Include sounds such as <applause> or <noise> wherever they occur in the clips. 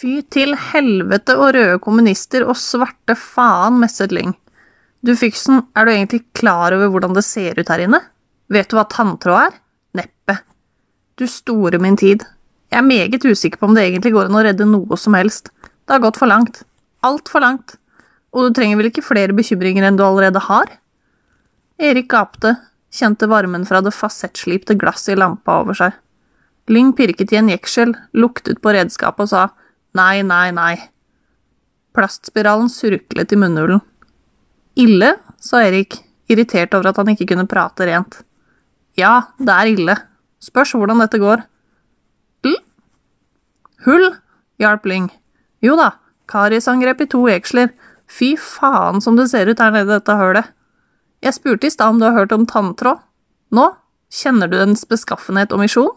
Fy til helvete og røde kommunister og svarte faen, messet Lyng. Du Fyksen, er du egentlig klar over hvordan det ser ut her inne? Vet du hva tanntråd er? Neppe. Du store min tid. Jeg er meget usikker på om det egentlig går an å redde noe som helst. Det har gått for langt. Altfor langt. Og du trenger vel ikke flere bekymringer enn du allerede har? Erik gapte, kjente varmen fra det fasettslipte glasset i lampa over seg. Lyng pirket i en jeksel, luktet på redskapet og sa nei, nei, nei. Plastspiralen surklet i munnhulen. Ille, sa Erik, irritert over at han ikke kunne prate rent. Ja, det er ille. Spørs hvordan dette går. L? Hull? hjalp Lyng. Jo da, kariesangrep i to jeksler. Fy faen som det ser ut her nede i dette hølet. Jeg spurte i stad om du har hørt om tanntråd. Nå? Kjenner du dens beskaffenhet og misjon?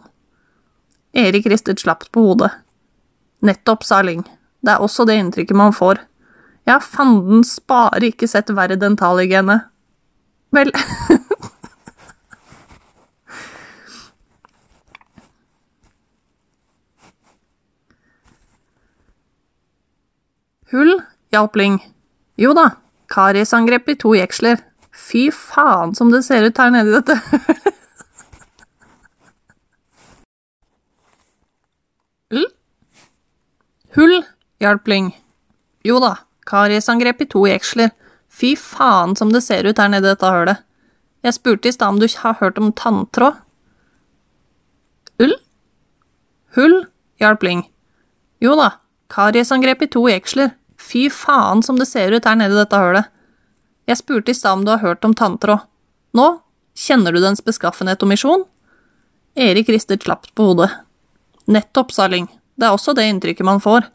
Erik ristet slapt på hodet. Nettopp, sa Lyng. Det er også det inntrykket man får. Jeg har fanden spare ikke sett verre dentalhygiene. Vel <laughs> Hull, hjalp Lyng. Jo da, kariesangrep i to jeksler. Fy faen som det ser ut her nede i dette <laughs> L? Hull, hjalp Lyng. Jo da, kariesangrep i to jeksler. Fy faen som det ser ut her nede i dette hølet. Jeg spurte i stad om du har hørt om tanntråd. Ull? Hull, hjalp Lyng. Jo da, kariesangrep i to jeksler. Fy faen som det ser ut her nede i dette hølet. Jeg spurte i stad om du har hørt om tanntråd. Nå, kjenner du dens beskaffenhet og misjon? Erik ristet slapt på hodet. Nettopp, sa Lyng. Det er også det inntrykket man får.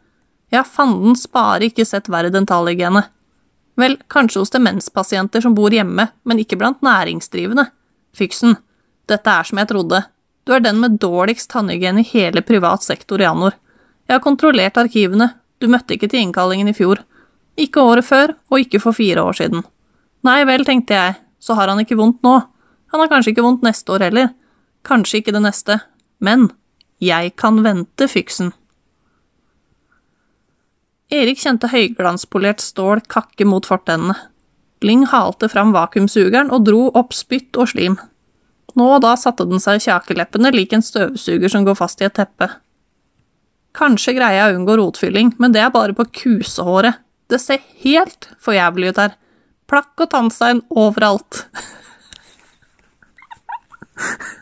Ja, fanden spare ikke sett verre dentalhygiene. Vel, kanskje hos demenspasienter som bor hjemme, men ikke blant næringsdrivende. Fyksen, dette er som jeg trodde. Du er den med dårligst tannhygiene i hele privat sektor i Anor. Jeg har kontrollert arkivene, du møtte ikke til innkallingen i fjor. Ikke året før, og ikke for fire år siden. Nei vel, tenkte jeg, så har han ikke vondt nå. Han har kanskje ikke vondt neste år heller. Kanskje ikke det neste. Men jeg kan vente, Fyksen. Erik kjente høyglanspolert stål kakke mot fortennene. Ling halte fram vakuumsugeren og dro opp spytt og slim. Nå og da satte den seg i kjakeleppene lik en støvsuger som går fast i et teppe. Kanskje greier jeg å unngå rotfylling, men det er bare på kusehåret. Det ser helt for jævlig ut her. Plakk og tannstein overalt. <laughs>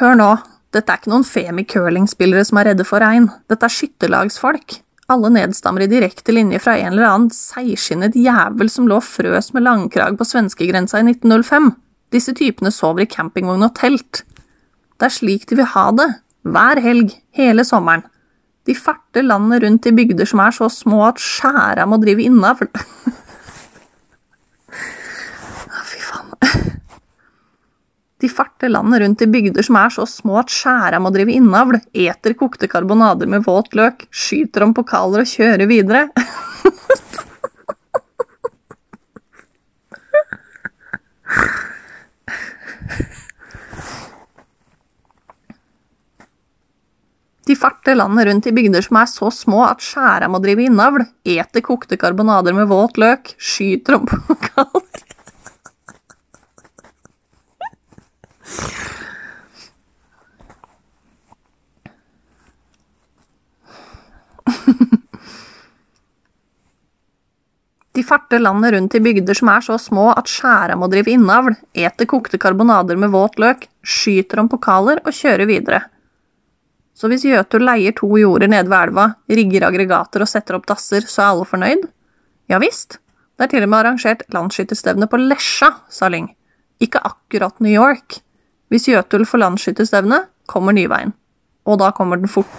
Hør nå, dette er ikke noen femi curling-spillere som er redde for regn. Dette er skytterlagsfolk. Alle nedstammer i direkte linje fra en eller annen seigskinnet jævel som lå frøs med langkrag på svenskegrensa i 1905. Disse typene sover i campingvogn og telt. Det er slik de vil ha det, hver helg, hele sommeren. De farter landet rundt i bygder som er så små at skjæra må drive innavl. <laughs> Fy faen. De landet rundt i bygder som er så små at skjæra må drive innavl, eter kokte karbonader med våt løk, skyter om pokaler og kjører videre. <laughs> De farter landet rundt i bygder som er så små at skjæra må drive innavl, eter kokte karbonader med våt løk, skyter om <laughs> pokaler De farter landet rundt i bygder som er så små at skjæra må drive innavl, eter kokte karbonader med våt løk, skyter om pokaler og kjører videre. Så hvis Jøtul leier to jorder nede ved elva, rigger aggregater og setter opp dasser, så er alle fornøyd? Ja visst. Det er til og med arrangert landsskytterstevne på Lesja, sa Lyng. Ikke akkurat New York. Hvis Jøtul får landsskytterstevne, kommer Nyveien. Og da kommer den fort.